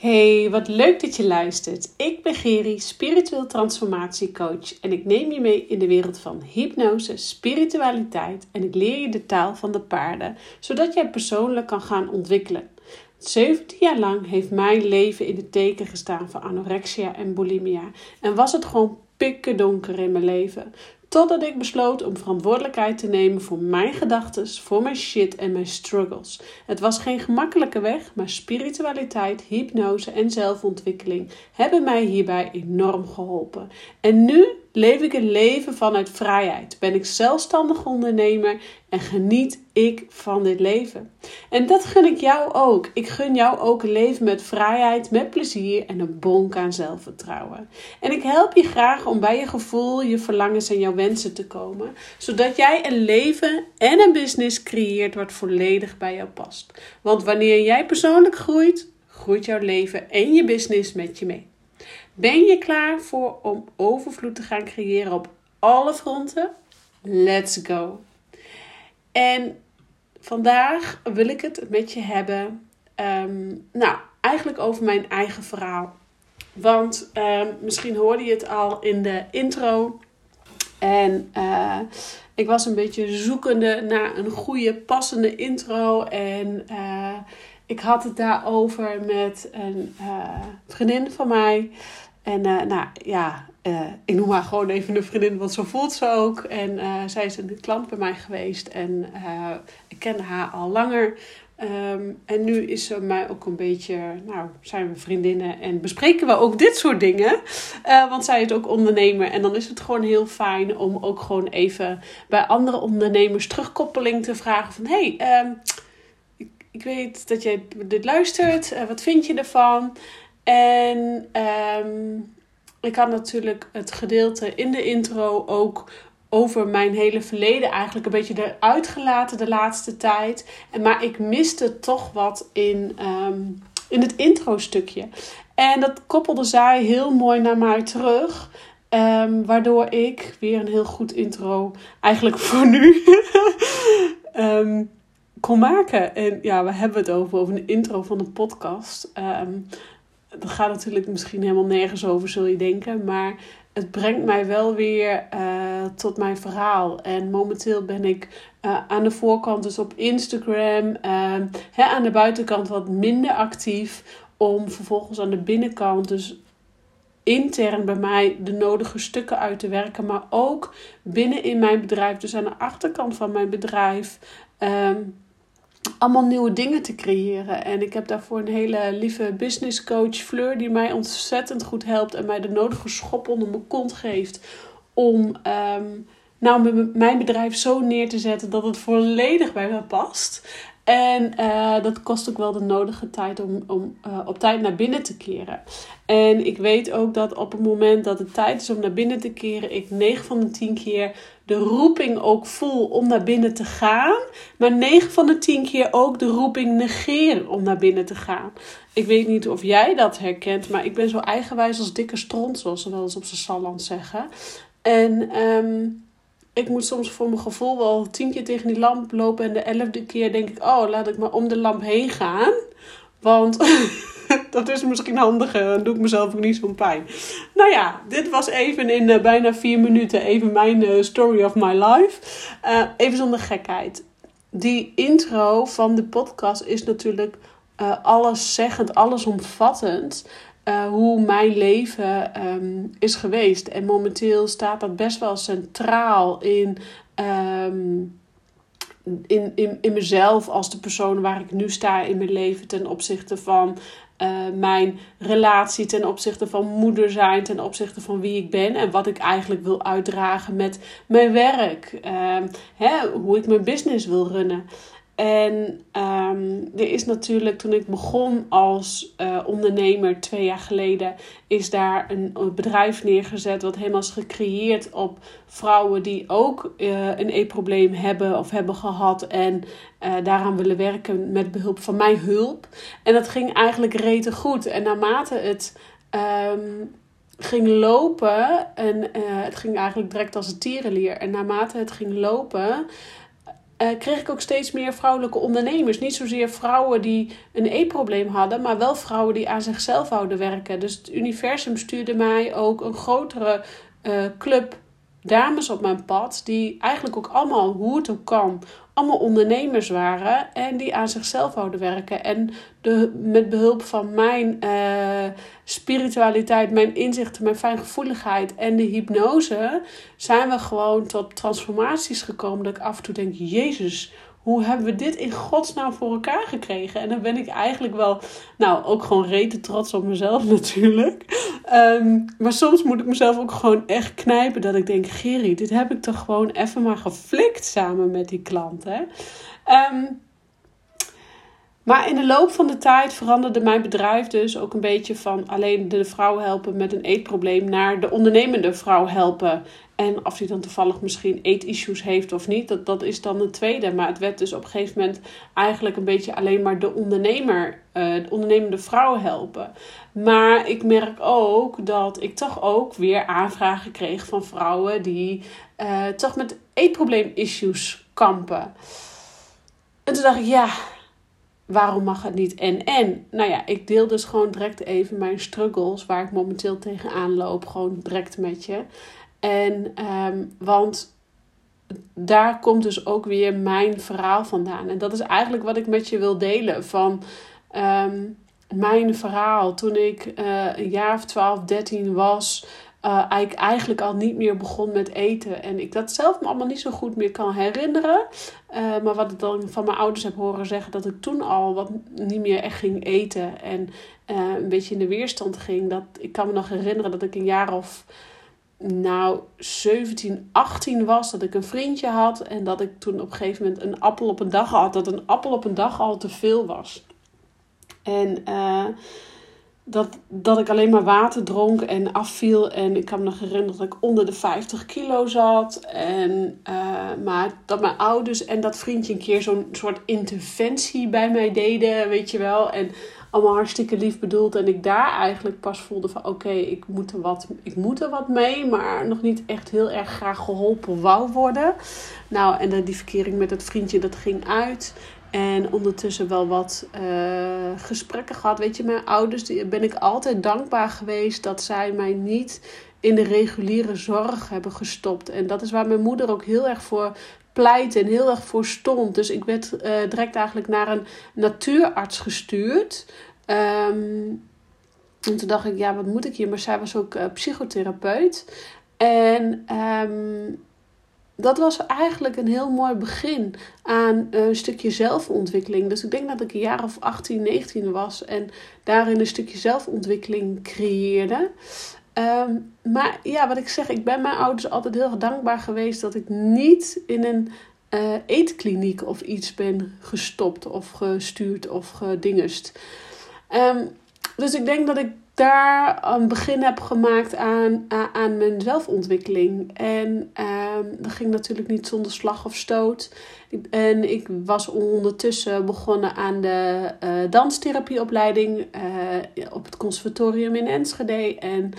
Hey, wat leuk dat je luistert. Ik ben Geri, spiritueel transformatiecoach en ik neem je mee in de wereld van hypnose, spiritualiteit en ik leer je de taal van de paarden, zodat jij persoonlijk kan gaan ontwikkelen. 17 jaar lang heeft mijn leven in het teken gestaan van anorexia en bulimia en was het gewoon pikken donker in mijn leven. Totdat ik besloot om verantwoordelijkheid te nemen voor mijn gedachten, voor mijn shit en mijn struggles. Het was geen gemakkelijke weg, maar spiritualiteit, hypnose en zelfontwikkeling hebben mij hierbij enorm geholpen. En nu leef ik een leven vanuit vrijheid. Ben ik zelfstandig ondernemer en geniet ik van dit leven. En dat gun ik jou ook. Ik gun jou ook een leven met vrijheid, met plezier en een bonk aan zelfvertrouwen. En ik help je graag om bij je gevoel, je verlangens en jouw wensen te komen, zodat jij een leven en een business creëert wat volledig bij jou past. Want wanneer jij persoonlijk groeit, groeit jouw leven en je business met je mee. Ben je klaar voor om overvloed te gaan creëren op alle fronten? Let's go! En vandaag wil ik het met je hebben, ehm, nou, eigenlijk over mijn eigen verhaal. Want um, misschien hoorde je het al in de intro. En uh, ik was een beetje zoekende naar een goede, passende intro. En uh, ik had het daarover met een uh, vriendin van mij. En uh, nou ja, uh, ik noem haar gewoon even een vriendin, want zo voelt ze ook. En zij is een klant bij mij geweest en ik kende haar al langer. Um, en nu is ze mij ook een beetje, nou, zijn we vriendinnen en bespreken we ook dit soort dingen. want zij is ook ondernemer en dan is het gewoon heel fijn om ook gewoon even bij andere ondernemers terugkoppeling te vragen van... Hey, um, ik, weet dat jij dit luistert, wat vind je ervan? En um, ik had natuurlijk het gedeelte in de intro ook over mijn hele verleden eigenlijk een beetje eruit gelaten de laatste tijd. Maar ik miste toch wat in, um, in het intro-stukje. En dat koppelde zij heel mooi naar mij terug. Um, waardoor ik weer een heel goed intro, eigenlijk voor nu, um, kon maken. En ja, we hebben het over, over een intro van een podcast. Um, dat gaat natuurlijk misschien helemaal nergens over, zul je denken. Maar het brengt mij wel weer uh, tot mijn verhaal. En momenteel ben ik uh, aan de voorkant, dus op Instagram, uh, hè, aan de buitenkant wat minder actief. Om vervolgens aan de binnenkant, dus intern bij mij, de nodige stukken uit te werken. Maar ook binnen in mijn bedrijf, dus aan de achterkant van mijn bedrijf. Ehm, allemaal nieuwe dingen te creëren. En ik heb daarvoor een hele lieve business coach, Fleur, die mij ontzettend goed helpt en mij de nodige schop onder mijn kont geeft om um, nou, mijn bedrijf zo neer te zetten dat het volledig bij me past. En uh, dat kost ook wel de nodige tijd om, om uh, op tijd naar binnen te keren. En ik weet ook dat op het moment dat het tijd is om naar binnen te keren, ik 9 van de 10 keer de roeping ook voel om naar binnen te gaan. Maar 9 van de 10 keer ook de roeping negeren om naar binnen te gaan. Ik weet niet of jij dat herkent, maar ik ben zo eigenwijs als dikke stront, zoals ze wel eens op zijn Salland zeggen. En um, ik moet soms voor mijn gevoel wel tien keer tegen die lamp lopen. En de elfde keer denk ik, oh, laat ik maar om de lamp heen gaan. Want dat is misschien handiger. Dan doe ik mezelf ook niet zo'n pijn. Nou ja, dit was even in uh, bijna vier minuten even mijn uh, story of my life. Uh, even zonder gekheid. Die intro van de podcast is natuurlijk alles zeggend, allesomvattend. Uh, hoe mijn leven um, is geweest. En momenteel staat dat best wel centraal in, um, in, in, in mezelf als de persoon waar ik nu sta in mijn leven ten opzichte van uh, mijn relatie, ten opzichte van moeder zijn, ten opzichte van wie ik ben en wat ik eigenlijk wil uitdragen met mijn werk. Uh, hè, hoe ik mijn business wil runnen. En um, er is natuurlijk, toen ik begon als uh, ondernemer twee jaar geleden, is daar een, bedrijf neergezet wat helemaal is gecreëerd op vrouwen die ook uh, een e-probleem hebben of hebben gehad en uh, daaraan willen werken met behulp van mijn hulp. En dat ging eigenlijk rete goed. En naarmate het um, ging lopen, en het ging eigenlijk direct als een tierenlier, en naarmate het ging lopen kreeg ik ook steeds meer vrouwelijke ondernemers. Niet zozeer vrouwen die een eetprobleem hadden, maar wel vrouwen die aan zichzelf houden werken. Dus het universum stuurde mij ook een grotere club dames op mijn pad, die eigenlijk ook allemaal, hoe het ook kan, allemaal ondernemers waren en die aan zichzelf houden werken. En de, met behulp van mijn uh, spiritualiteit, mijn inzichten, mijn fijngevoeligheid en de hypnose, zijn we gewoon tot transformaties gekomen. Dat ik af en toe denk: Jezus, hoe hebben we dit in godsnaam voor elkaar gekregen? En dan ben ik eigenlijk wel, nou, ook gewoon rete trots op mezelf natuurlijk. Ehm, maar soms moet ik mezelf ook gewoon echt knijpen dat ik denk, Geri, dit heb ik toch gewoon even maar geflikt samen met die klant, hè? Ehm, maar in de loop van de tijd veranderde mijn bedrijf dus ook een beetje van alleen de vrouw helpen met een eetprobleem naar de ondernemende vrouw helpen. En of die dan toevallig misschien eetissues heeft of niet, dat, dat is dan een tweede. Maar het werd dus op een gegeven moment eigenlijk een beetje alleen maar de ondernemer, uh, de ondernemende vrouw helpen. Maar ik merk ook dat ik toch ook weer aanvragen kreeg van vrouwen die uh, toch met eetprobleem-issues kampen. En toen dacht ik, ja, waarom mag het niet en en? Nou ja, ik deel dus gewoon direct even mijn struggles waar ik momenteel tegenaan loop, gewoon direct met je. En um, want daar komt dus ook weer mijn verhaal vandaan. En dat is eigenlijk wat ik met je wil delen. Van um, mijn verhaal toen ik uh, een jaar of 12, 13 was. Uh, ik eigenlijk al niet meer begon met eten. En ik dat zelf me allemaal niet zo goed meer kan herinneren. Uh, maar wat ik dan van mijn ouders heb horen zeggen, dat ik toen al wat niet meer echt ging eten. En uh, een beetje in de weerstand ging. Dat, ik kan me nog herinneren dat ik een jaar of nou 17, 18 was, dat ik een vriendje had en dat ik toen op een gegeven moment een appel op een dag had, dat een appel op een dag al te veel was. En dat, dat ik alleen maar water dronk en afviel. En ik kan me nog herinneren dat ik onder de 50 kilo zat. En, uh, maar dat mijn ouders en dat vriendje een keer zo'n soort interventie bij mij deden, weet je wel. En allemaal hartstikke lief bedoeld. En ik daar eigenlijk pas voelde van oké, ik, moet er wat, ik moet er wat mee. Maar nog niet echt heel erg graag geholpen wou worden. Nou, en die verkering met dat vriendje, dat ging uit. En ondertussen wel wat uh, gesprekken gehad. Weet je, mijn ouders, die, ben ik altijd dankbaar geweest dat zij mij niet in de reguliere zorg hebben gestopt. En dat is waar mijn moeder ook heel erg voor pleit en heel erg voor stond. Dus ik werd uh, direct eigenlijk naar een natuurarts gestuurd. Um, en toen dacht ik, ja, wat moet ik hier? Maar zij was ook uh, psychotherapeut. En um, dat was eigenlijk een heel mooi begin aan een stukje zelfontwikkeling. Dus ik denk dat ik een jaar of 18, 19 was en daarin een stukje zelfontwikkeling creëerde. Um, maar ja, wat ik zeg, ik ben mijn ouders altijd heel dankbaar geweest dat ik niet in een uh, eetkliniek of iets ben gestopt of gestuurd of gedingest. Um, dus ik denk dat ik daar een begin heb gemaakt aan, aan, mijn zelfontwikkeling. En ehm, dat ging natuurlijk niet zonder slag of stoot. En ik was ondertussen begonnen aan de uh, danstherapieopleiding uh, op het conservatorium in Enschede. En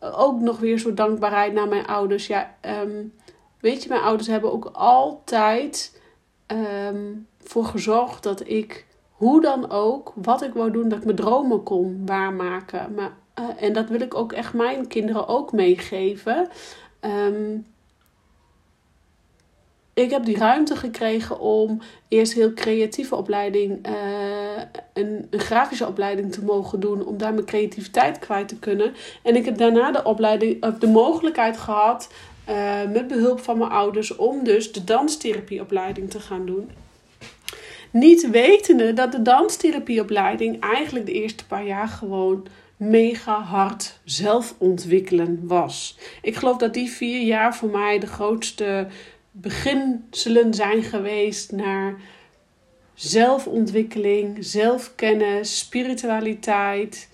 ook nog weer zo dankbaarheid naar mijn ouders. Ja, um, weet je, mijn ouders hebben ook altijd um, voor gezorgd dat ik hoe dan ook, wat ik wou doen, dat ik mijn dromen kon waarmaken. Maar, uh, en dat wil ik ook echt mijn kinderen ook meegeven. Um, ik heb die ruimte gekregen om eerst heel creatieve opleiding, uh, een, een, grafische opleiding te mogen doen, om daar mijn creativiteit kwijt te kunnen. En ik heb daarna de opleiding, de mogelijkheid gehad, uh, met behulp van mijn ouders, om dus de danstherapieopleiding te gaan doen. Niet wetende dat de danstherapieopleiding eigenlijk de eerste paar jaar gewoon mega hard zelfontwikkelen was. Ik geloof dat die vier jaar voor mij de grootste beginselen zijn geweest naar zelfontwikkeling, zelfkennis, spiritualiteit.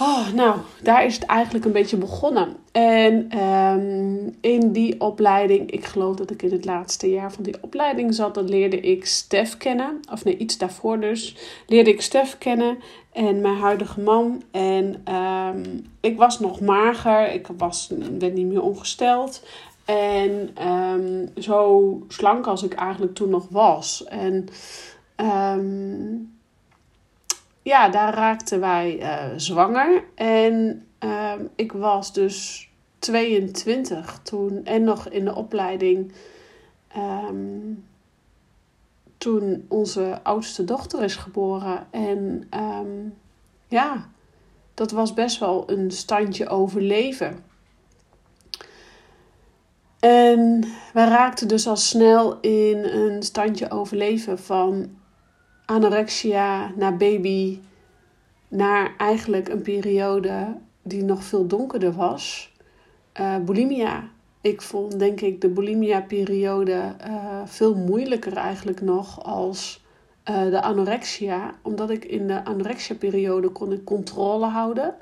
Oh, nou, daar is het eigenlijk een beetje begonnen. En um, in die opleiding, ik geloof dat ik in het laatste jaar van die opleiding zat, dan leerde ik Stef kennen. Of nee, iets daarvoor dus. Leerde ik Stef kennen en mijn huidige man. En um, ik was nog mager, ik was, werd niet meer ongesteld. En ehm, zo slank als ik eigenlijk toen nog was. En ehm, ja, daar raakten wij uh, zwanger. En ehm, ik was dus 22 toen en nog in de opleiding. toen onze oudste dochter is geboren. En ja, dat was best wel een standje overleven. En wij raakten dus al snel in een standje overleven van anorexia naar baby, naar eigenlijk een periode die nog veel donkerder was. Uh, bulimia. Ik vond denk ik de bulimia-periode uh, veel moeilijker eigenlijk nog als uh, de anorexia. Omdat ik in de anorexia-periode kon ik controle houden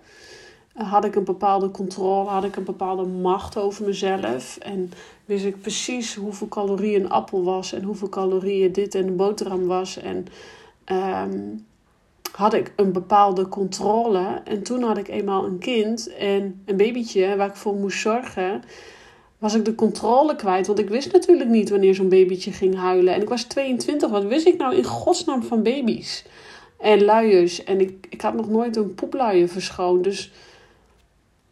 had ik een bepaalde controle, had ik een bepaalde macht over mezelf. En wist ik precies hoeveel calorieën een appel was en hoeveel calorieën dit en een boterham was. En ehm, had ik een bepaalde controle. En toen had ik eenmaal een kind en een babytje waar ik voor moest zorgen. Was ik de controle kwijt? Want ik wist natuurlijk niet wanneer zo'n babytje ging huilen. En ik was 22. Wat wist ik nou in godsnaam van baby's? En luiers. En ik, ik had nog nooit een poepluier verschoond. Dus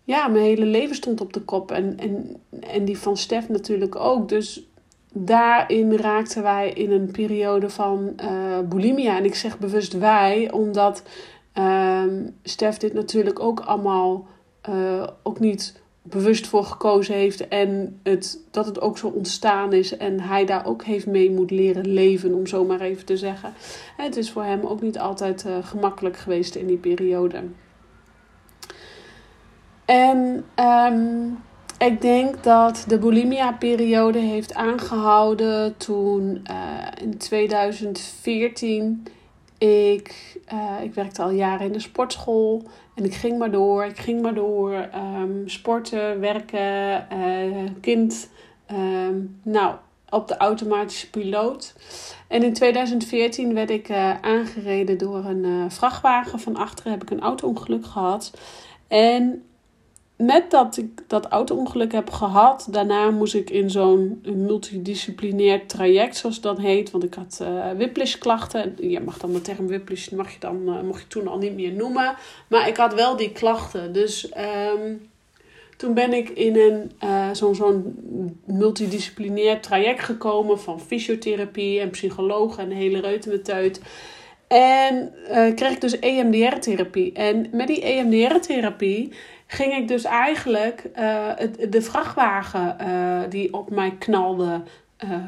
ja, mijn hele leven stond op de kop. En, en, en die van Stef natuurlijk ook. Dus daarin raakten wij in een periode van uh, bulimia. En ik zeg bewust wij, omdat uh, Stef dit natuurlijk ook allemaal uh, ook niet bewust voor gekozen heeft. En het, dat het ook zo ontstaan is. En hij daar ook heeft mee moet leren leven, om zo maar even te zeggen. Het is voor hem ook niet altijd uh, gemakkelijk geweest in die periode. En um, ik denk dat de bulimia-periode heeft aangehouden toen uh, in 2014 ik, uh, ik werkte al jaren in de sportschool en ik ging maar door, ik ging maar door. Um, sporten, werken, uh, kind. Um, nou, op de automatische piloot. En in 2014 werd ik aangereden door een vrachtwagen. Van achteren heb ik een auto-ongeluk gehad. En met dat ik dat auto-ongeluk heb gehad, daarna moest ik in zo'n multidisciplinair traject, zoals dat heet. Want ik had uh, whiplash-klachten. Je mag dan de term whiplash, mag je dan, uh, mocht je toen al niet meer noemen. Maar ik had wel die klachten. Dus um, toen ben ik in een uh, zo'n zo'n multidisciplinair traject gekomen van fysiotherapie en psycholoog en de hele reutemeteut. En kreeg ik dus EMDR-therapie. En met die EMDR-therapie ging ik dus eigenlijk uh, het, de vrachtwagen uh, die op mij knalde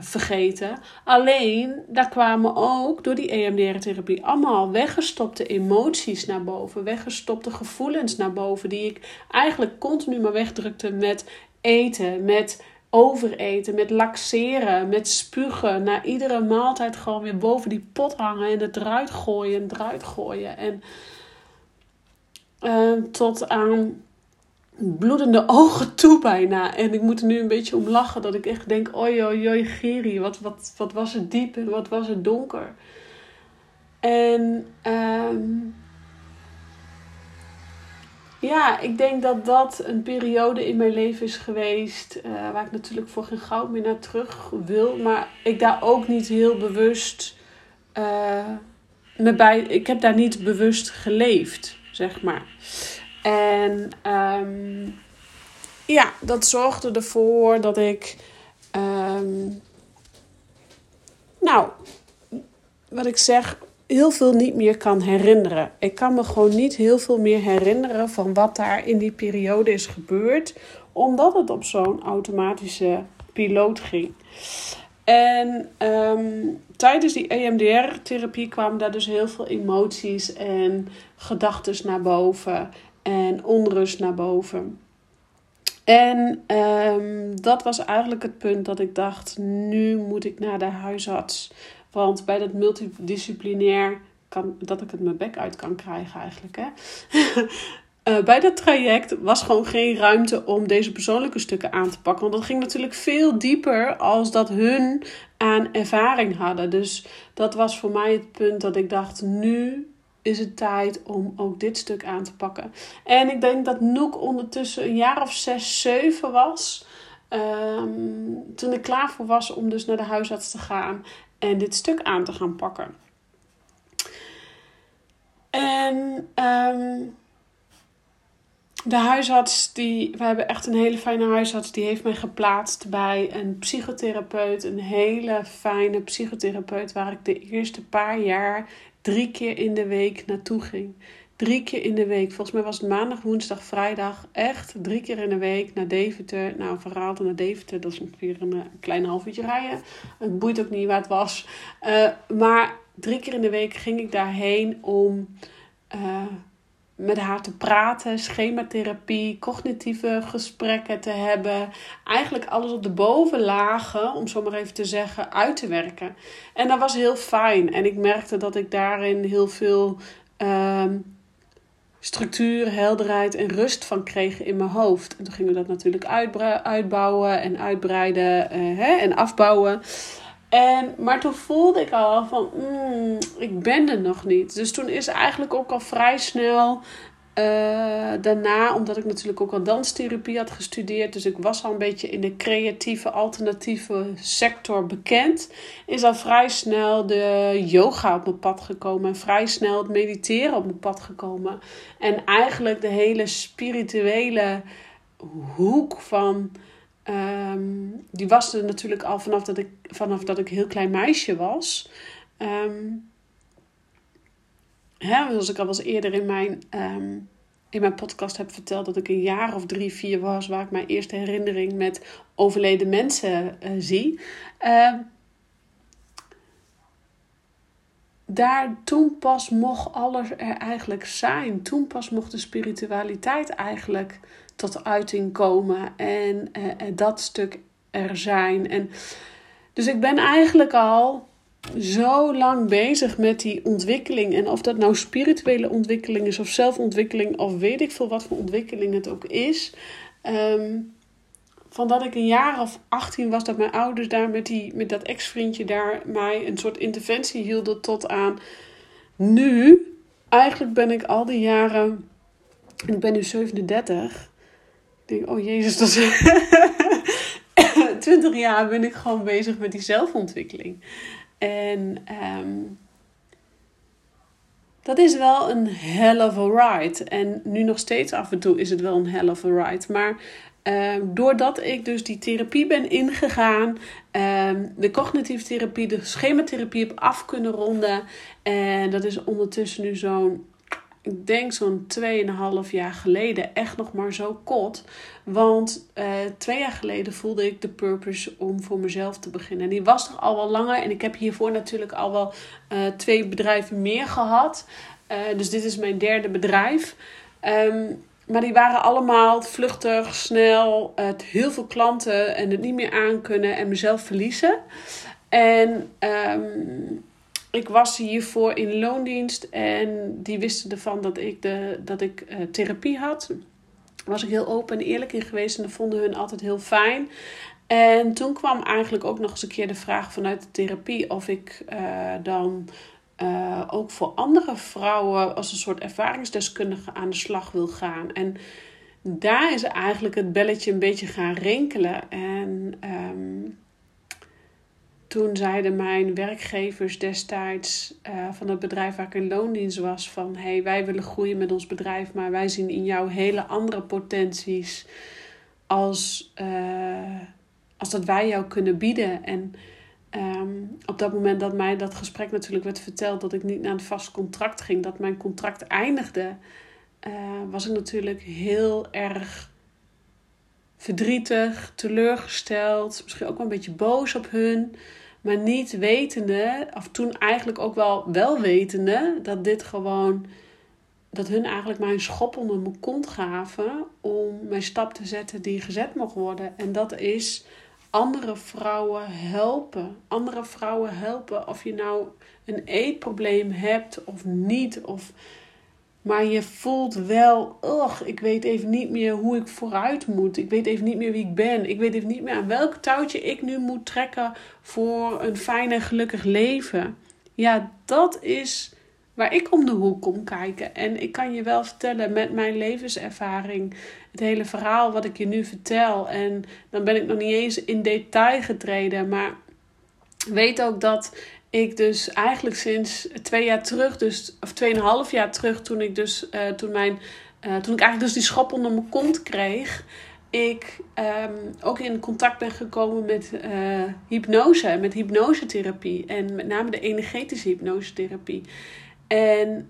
vergeten. Alleen, daar kwamen ook door die EMDR-therapie allemaal weggestopte emoties naar boven. Weggestopte gevoelens naar boven. Die ik eigenlijk continu maar wegdrukte met eten, met overeten, met laxeren, met spugen. Na iedere maaltijd gewoon weer boven die pot hangen en het eruit gooien en eruit gooien. En tot aan bloedende ogen toe bijna. En ik moet er nu een beetje om lachen dat ik echt denk: oi, oi, Geri, wat, wat, wat was het diep en wat was het donker. En um, ja, ik denk dat dat een periode in mijn leven is geweest uh, waar ik natuurlijk voor geen goud meer naar terug wil, maar ik daar ook niet heel bewust uh, me bij, ik heb daar niet bewust geleefd, zeg maar. En um, ja, dat zorgde ervoor dat ik. Um, nou, wat ik zeg, heel veel niet meer kan herinneren. Ik kan me gewoon niet heel veel meer herinneren van wat daar in die periode is gebeurd, omdat het op zo'n automatische piloot ging. En um, tijdens die EMDR-therapie kwamen daar dus heel veel emoties en gedachten naar boven en onrust naar boven. En um, dat was eigenlijk het punt dat ik dacht: nu moet ik naar de huisarts. Want bij dat multidisciplinair kan dat ik het mijn bek uit kan krijgen, eigenlijk. Hè? uh, bij dat traject was gewoon geen ruimte om deze persoonlijke stukken aan te pakken. Want dat ging natuurlijk veel dieper als dat hun aan ervaring hadden. Dus dat was voor mij het punt dat ik dacht: nu is het tijd om ook dit stuk aan te pakken. En ik denk dat Noek ondertussen een jaar of zes, zeven was. Ehm, toen ik klaar voor was om dus naar de huisarts te gaan en dit stuk aan te gaan pakken. En um, de huisarts, die, we hebben echt een hele fijne huisarts, die heeft mij geplaatst bij een psychotherapeut. Een hele fijne psychotherapeut waar ik de eerste paar jaar drie keer in de week naartoe ging. Drie keer in de week. Volgens mij was het maandag, woensdag, vrijdag. Echt drie keer in de week naar Deventer. Nou, van Raalte naar Deventer, dat is ongeveer een, een klein half uurtje rijden. Het boeit ook niet waar het was. Uh, maar drie keer in de week ging ik daarheen om... Uh, met haar te praten, schematherapie, cognitieve gesprekken te hebben. Eigenlijk alles op de bovenlagen, om zo maar even te zeggen, uit te werken. En dat was heel fijn. En ik merkte dat ik daarin heel veel uh, structuur, helderheid en rust van kreeg in mijn hoofd. En toen gingen we dat natuurlijk uitbouwen en uitbreiden uh, hè, en afbouwen. En, maar toen voelde ik al van, mm, ik ben er nog niet. Dus toen is eigenlijk ook al vrij snel uh, daarna, omdat ik natuurlijk ook al danstherapie had gestudeerd, dus ik was al een beetje in de creatieve, alternatieve sector bekend, is al vrij snel de yoga op mijn pad gekomen en vrij snel het mediteren op mijn pad gekomen. En eigenlijk de hele spirituele hoek van Um, die was er natuurlijk al vanaf dat ik, vanaf dat ik heel klein meisje was. Um, hè, zoals ik al was eerder in mijn, um, in mijn podcast heb verteld, dat ik een jaar of drie, vier was, waar ik mijn eerste herinnering met overleden mensen uh, zie. daar toen pas mocht alles er eigenlijk zijn. Toen pas mocht de spiritualiteit eigenlijk tot uiting komen en uh, dat stuk er zijn. En dus ik ben eigenlijk al zo lang bezig met die ontwikkeling. En of dat nou spirituele ontwikkeling is of zelfontwikkeling of weet ik veel wat voor ontwikkeling het ook is. Um, van dat ik een jaar of 18 was, dat mijn ouders daar met, die, met dat ex-vriendje daar mij een soort interventie hielden tot aan nu. Eigenlijk ben ik al die jaren, en ik ben nu 37, denk, oh jezus, dat is 20 jaar ben ik gewoon bezig met die zelfontwikkeling. En um, dat is wel een hell of a ride. En nu nog steeds af en toe is het wel een hell of a ride. Maar um, doordat ik dus die therapie ben ingegaan, um, de cognitieve therapie, de schematherapie heb af kunnen ronden. En dat is ondertussen nu zo'n ik denk zo'n 2,5 jaar geleden echt nog maar zo kot. Want uh, twee jaar geleden voelde ik de purpose om voor mezelf te beginnen. En die was er al wel langer. En ik heb hiervoor natuurlijk al wel uh, twee bedrijven meer gehad. Uh, dus dit is mijn derde bedrijf. Um, maar die waren allemaal vluchtig, snel, heel veel klanten en het niet meer aankunnen en mezelf verliezen. En um, ik was hiervoor in loondienst en die wisten ervan dat ik, de, dat ik uh, therapie had. was ik heel open en eerlijk in geweest en dat vonden hun altijd heel fijn. En toen kwam eigenlijk ook nog eens een keer de vraag vanuit de therapie of ik uh, dan uh, ook voor andere vrouwen als een soort ervaringsdeskundige aan de slag wil gaan. En daar is eigenlijk het belletje een beetje gaan rinkelen. En um, toen zeiden mijn werkgevers destijds uh, van het bedrijf waar ik in loondienst was: van hey, wij willen groeien met ons bedrijf, maar wij zien in jou hele andere potenties als, uh, als dat wij jou kunnen bieden. En um, op dat moment dat mij dat gesprek natuurlijk werd verteld dat ik niet naar een vast contract ging, dat mijn contract eindigde, uh, was ik natuurlijk heel erg verdrietig, teleurgesteld, misschien ook wel een beetje boos op hun. Maar niet wetende, of toen eigenlijk ook wel wel wetende, dat dit gewoon, dat hun eigenlijk mij een schop onder mijn kont gaven om mijn stap te zetten die gezet mocht worden. En dat is andere vrouwen helpen. Andere vrouwen helpen of je nou een eetprobleem hebt of niet. Of maar je voelt wel, ugh, ik weet even niet meer hoe ik vooruit moet. Ik weet even niet meer wie ik ben. Ik weet even niet meer aan welk touwtje ik nu moet trekken voor een fijn en gelukkig leven. Ja, dat is waar ik om de hoek kom kijken. En ik kan je wel vertellen met mijn levenservaring, het hele verhaal wat ik je nu vertel. En dan ben ik nog niet eens in detail getreden, maar weet ook dat ik dus eigenlijk sinds twee jaar terug, dus, of tweeënhalf jaar terug, toen ik dus, uh, toen mijn, uh, toen ik eigenlijk dus die schop onder mijn kont kreeg, ik um, ook in contact ben gekomen met uh, hypnose, met hypnosetherapie en met name de energetische hypnosetherapie. En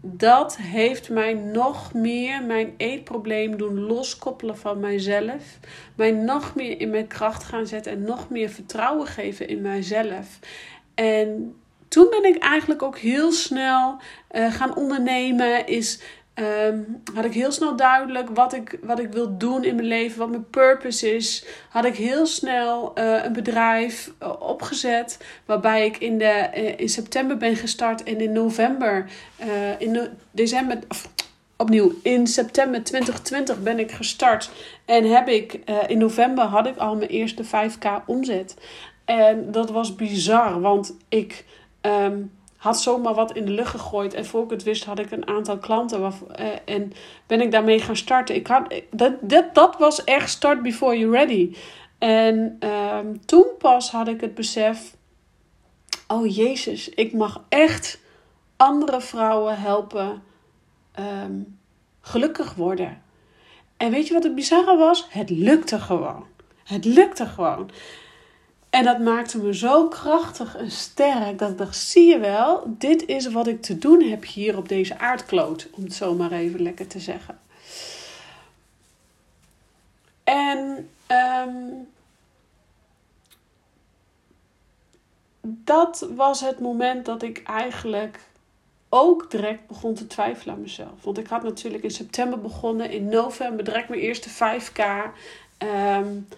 dat heeft mij nog meer mijn eetprobleem doen loskoppelen van mijzelf. Mij nog meer in mijn kracht gaan zetten en nog meer vertrouwen geven in mijzelf. En toen ben ik eigenlijk ook heel snel uh, gaan ondernemen. Is Um, had ik heel snel duidelijk wat ik, wat ik wil doen in mijn leven, wat mijn purpose is. Had ik heel snel uh, een bedrijf uh, opgezet, waarbij ik in, de, in september ben gestart en in november, in december, of, opnieuw, in september 2020 ben ik gestart. En heb ik, in november had ik al mijn eerste 5k omzet. En dat was bizar, want ik. Um, had zomaar wat in de lucht gegooid. En voor ik het wist had ik een aantal klanten. Waar, uh, en ben ik daarmee gaan starten. Ik had, dat, dat, dat was echt start before you're ready. En uh, toen pas had ik het besef. Oh Jezus, ik mag echt andere vrouwen helpen um, gelukkig worden. En weet je wat het bizarre was? Het lukte gewoon. Het lukte gewoon. En dat maakte me zo krachtig en sterk dat ik dacht: zie je wel, dit is wat ik te doen heb hier op deze aardkloot, om het zo maar even lekker te zeggen. En um, dat was het moment dat ik eigenlijk ook direct begon te twijfelen aan mezelf. Want ik had natuurlijk in september begonnen, in november direct mijn eerste 5K. Um,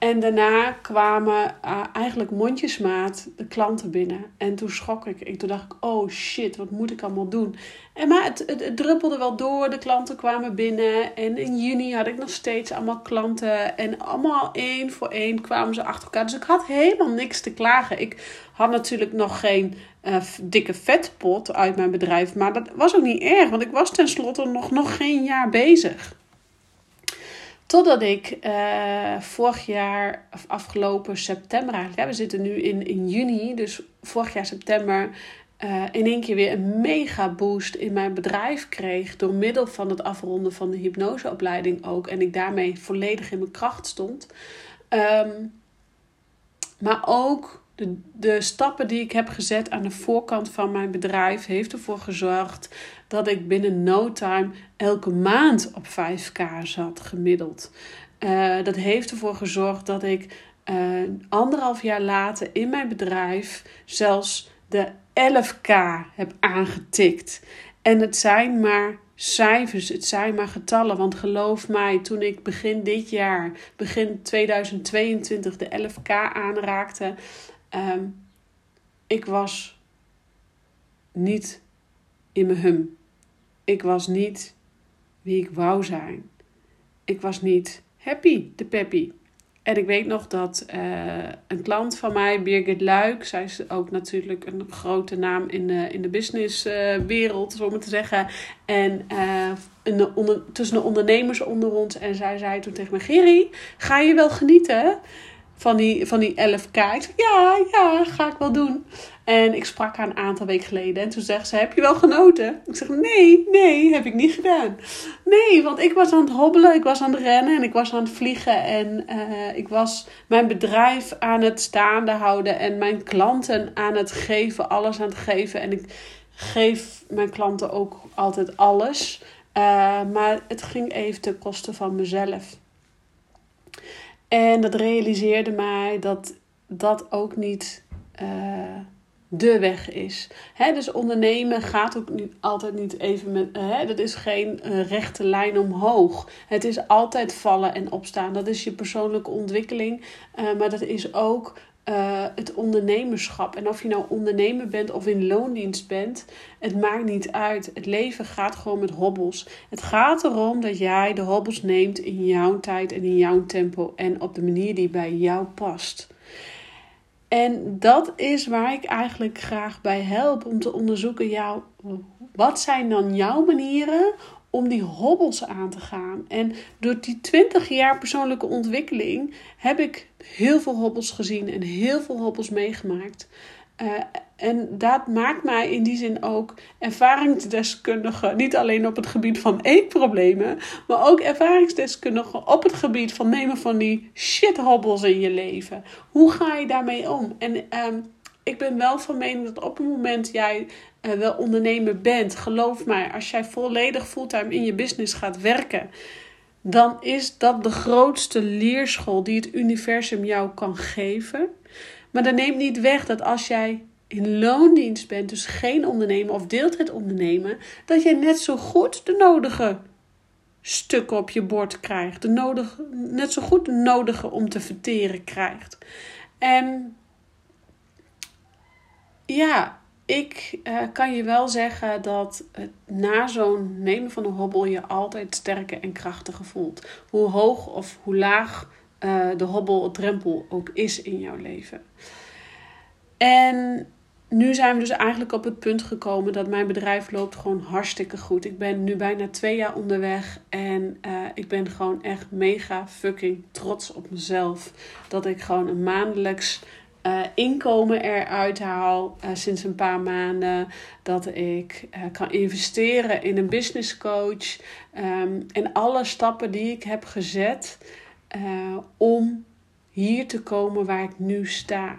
en daarna kwamen uh, eigenlijk mondjesmaat de klanten binnen. En toen schrok ik. En toen dacht ik, oh shit, wat moet ik allemaal doen? En maar het, het, druppelde wel door. De klanten kwamen binnen. En in juni had ik nog steeds allemaal klanten. En allemaal één voor één kwamen ze achter elkaar. Dus ik had helemaal niks te klagen. Ik had natuurlijk nog geen uh, dikke vetpot uit mijn bedrijf. Maar dat was ook niet erg. Want ik was tenslotte nog, nog geen jaar bezig. Totdat ik uh, vorig jaar, of afgelopen september eigenlijk, we zitten nu in, in juni, dus vorig jaar september, uh, in één keer weer een mega boost in mijn bedrijf kreeg. Door middel van het afronden van de hypnoseopleiding ook. En ik daarmee volledig in mijn kracht stond. Um, maar ook de, stappen die ik heb gezet aan de voorkant van mijn bedrijf heeft ervoor gezorgd dat ik binnen no time elke maand op 5k zat gemiddeld. Uh, dat heeft ervoor gezorgd dat ik uh, anderhalf jaar later in mijn bedrijf zelfs de 11k heb aangetikt. En het zijn maar cijfers, het zijn maar getallen. Want geloof mij, toen ik begin dit jaar, begin 2022, de 11k aanraakte, um, ik was niet in mijn hum. Ik was niet wie ik wou zijn. Ik was niet happy, de peppy. En ik weet nog dat uh, een klant van mij, Birgit Luik, zij is ook natuurlijk een grote naam in de, in de businesswereld, uh, zo maar te zeggen. En de onder, tussen de ondernemers onder ons. En zij zei toen tegen me: Gerry, ga je wel genieten van die, van die 11k? Ik Ja, ja, ga ik wel doen. En ik sprak haar een aantal weken geleden. En toen zegt ze: Heb je wel genoten? Ik zeg: Nee, nee, heb ik niet gedaan. Nee, want ik was aan het hobbelen, ik was aan het rennen en ik was aan het vliegen. En uh, ik was mijn bedrijf aan het staande houden. En mijn klanten aan het geven, alles aan het geven. En ik geef mijn klanten ook altijd alles. Uh, maar het ging even ten koste van mezelf. En dat realiseerde mij dat dat ook niet. Uh, de weg is. He, dus ondernemen gaat ook niet, altijd niet even met. He, dat is geen uh, rechte lijn omhoog. Het is altijd vallen en opstaan. Dat is je persoonlijke ontwikkeling. Maar dat is ook uh, het ondernemerschap. En of je nou ondernemer bent of in loondienst bent, het maakt niet uit. Het leven gaat gewoon met hobbels. Het gaat erom dat jij de hobbels neemt in jouw tijd en in jouw tempo en op de manier die bij jou past. En dat is waar ik eigenlijk graag bij help om te onderzoeken, jou, wat zijn dan jouw manieren om die hobbels aan te gaan? En door die 20 jaar persoonlijke ontwikkeling heb ik heel veel hobbels gezien en heel veel hobbels meegemaakt. Uh, en dat maakt mij in die zin ook ervaringsdeskundige. Niet alleen op het gebied van eetproblemen, maar ook ervaringsdeskundige op het gebied van nemen van die shithobbels in je leven. Hoe ga je daarmee om? En um, ik ben wel van mening dat op het moment jij uh, wel ondernemer bent, geloof mij, als jij volledig fulltime in je business gaat werken, dan is dat de grootste leerschool die het universum jou kan geven. Maar dat neemt niet weg dat als jij in loondienst bent, dus geen ondernemer of deeltijd ondernemen, dat jij net zo goed de nodige stukken op je bord krijgt. De nodige, net zo goed de nodige om te verteren krijgt. En ja, ik uh, kan je wel zeggen dat na zo'n nemen van een hobbel je altijd sterker en krachtiger voelt. Hoe hoog of hoe laag uh, de hobbel, drempel ook is in jouw leven. En nu zijn we dus eigenlijk op het punt gekomen dat mijn bedrijf loopt gewoon hartstikke goed. Ik ben nu bijna twee jaar onderweg en uh, ik ben gewoon echt mega fucking trots op mezelf. Dat ik gewoon een maandelijks uh, inkomen eruit haal uh, sinds een paar maanden. Dat ik uh, kan investeren in een business coach. Um, en alle stappen die ik heb gezet om hier te komen waar ik nu sta.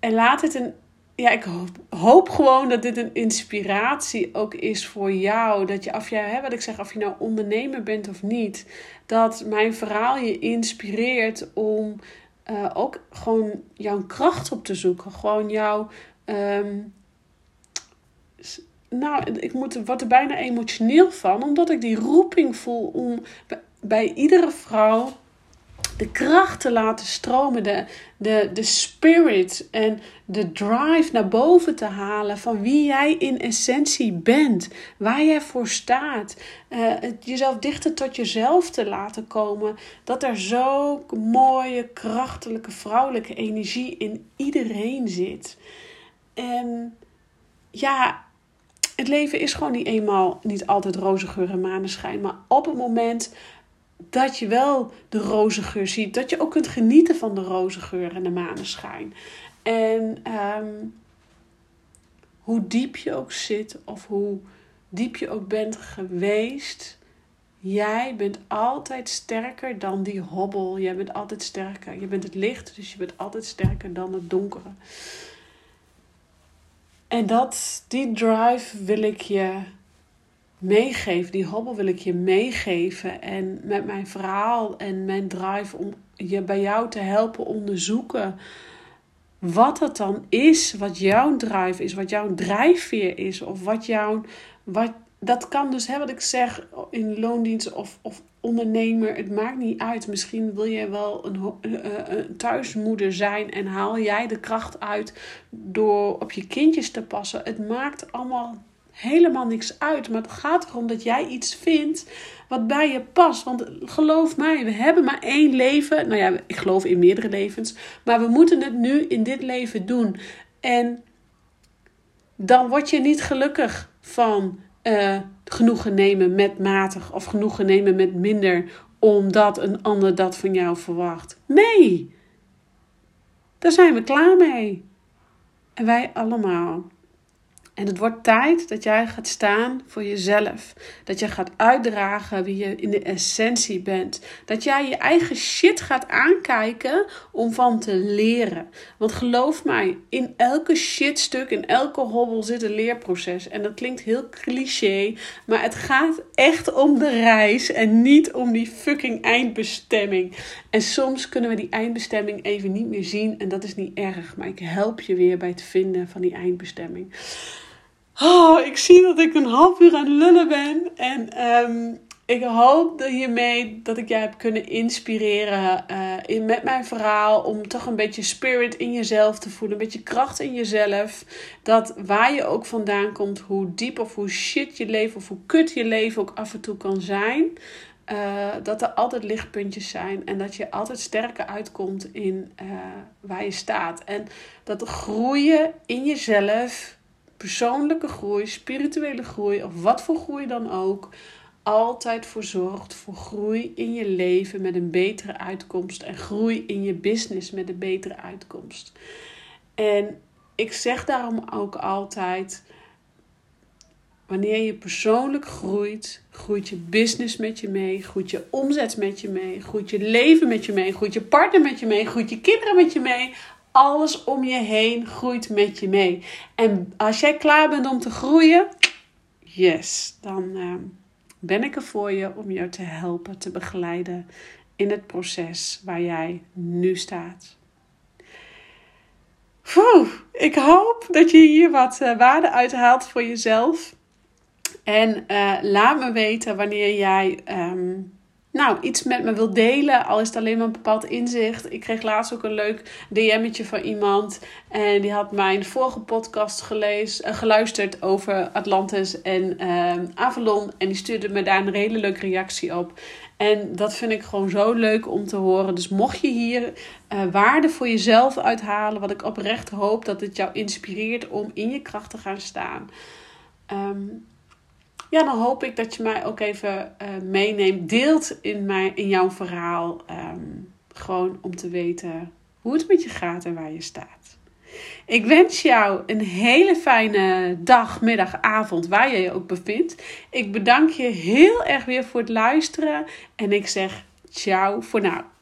En laat het een. Ja, ik hoop, hoop gewoon dat dit een inspiratie ook is voor jou. Dat je, af hè, wat ik zeg, of je nou ondernemer bent of niet, dat mijn verhaal je inspireert om uh, ook gewoon jouw kracht op te zoeken. Gewoon jouw. Um, nou, ik moet, word er bijna emotioneel van, omdat ik die roeping voel om bij iedere vrouw de kracht te laten stromen, de, de, de spirit en de drive naar boven te halen van wie jij in essentie bent, waar jij voor staat. Uh, jezelf dichter tot jezelf te laten komen. Dat er zo mooie, krachtelijke, vrouwelijke energie in iedereen zit. En ja, het leven is gewoon niet eenmaal niet altijd roze geur en maneschijn. Maar op het moment dat je wel de roze geur ziet. Dat je ook kunt genieten van de roze geur en de maneschijn. En um, hoe diep je ook zit of hoe diep je ook bent geweest. Jij bent altijd sterker dan die hobbel. Jij bent altijd sterker. Je bent het licht, dus je bent altijd sterker dan het donkere. En dat, die drive wil ik je meegeven. Die hobbel wil ik je meegeven. En met mijn verhaal en mijn drive om je bij jou te helpen onderzoeken. Wat het dan is, wat jouw drive is, wat jouw drijfveer is, of wat jouw. Wat, dat kan dus, hè, wat ik zeg, in loondienst of, of ondernemer, het maakt niet uit. Misschien wil je wel een, een, thuismoeder zijn en haal jij de kracht uit door op je kindjes te passen. Het maakt allemaal helemaal niks uit. Maar het gaat erom dat jij iets vindt wat bij je past. Want geloof mij, we hebben maar één leven. Nou ja, ik geloof in meerdere levens. Maar we moeten het nu in dit leven doen. En dan word je niet gelukkig van uh, genoegen nemen met matig of genoegen nemen met minder, omdat een ander dat van jou verwacht. Nee, daar zijn we klaar mee. En wij allemaal. En het wordt tijd dat jij gaat staan voor jezelf. Dat je gaat uitdragen wie je in de essentie bent. Dat jij je eigen shit gaat aankijken om van te leren. Want geloof mij, in elke shitstuk, in elke hobbel zit een leerproces. En dat klinkt heel cliché, maar het gaat echt om de reis en niet om die fucking eindbestemming. En soms kunnen we die eindbestemming even niet meer zien en dat is niet erg. Maar ik help je weer bij het vinden van die eindbestemming. Oh, ik zie dat ik een half uur aan het lullen ben. En um, ik hoop dat hiermee dat ik jij heb kunnen inspireren uh, in, met mijn verhaal. Om toch een beetje spirit in jezelf te voelen. Een beetje kracht in jezelf. Dat waar je ook vandaan komt, hoe diep of hoe shit je leven of hoe kut je leven ook af en toe kan zijn. Uh, dat er altijd lichtpuntjes zijn en dat je altijd sterker uitkomt in uh, waar je staat. En dat groeien in jezelf persoonlijke groei, spirituele groei of wat voor groei dan ook, altijd voor zorgt voor groei in je leven met een betere uitkomst en groei in je business met een betere uitkomst. En ik zeg daarom ook altijd: wanneer je persoonlijk groeit, groeit je business met je mee, groeit je omzet met je mee, groeit je leven met je mee, groeit je partner met je mee, groeit je kinderen met je mee. Alles om je heen groeit met je mee. En als jij klaar bent om te groeien, yes, dan uh, ben ik er voor je om jou te helpen, te begeleiden in het proces waar jij nu staat. Oeh, ik hoop dat je hier wat uh, waarde uithaalt voor jezelf. En uh, laat me weten wanneer jij um, nou, iets met me wilt delen. Al is het alleen maar een bepaald inzicht. Ik kreeg laatst ook een leuk DM'tje van iemand. En die had mijn vorige podcast gelezen, uh, geluisterd over Atlantis en uh, Avalon. En die stuurde me daar een hele leuke reactie op. En dat vind ik gewoon zo leuk om te horen. Dus mocht je hier uh, waarde voor jezelf uithalen, wat ik oprecht hoop dat het jou inspireert om in je kracht te gaan staan. Um, ja, dan hoop ik dat je mij ook even uh, meeneemt, deelt in, mijn, in jouw verhaal. Um, gewoon om te weten hoe het met je gaat en waar je staat. Ik wens jou een hele fijne dag, middag, avond, waar je je ook bevindt. Ik bedank je heel erg weer voor het luisteren en ik zeg ciao voor nu.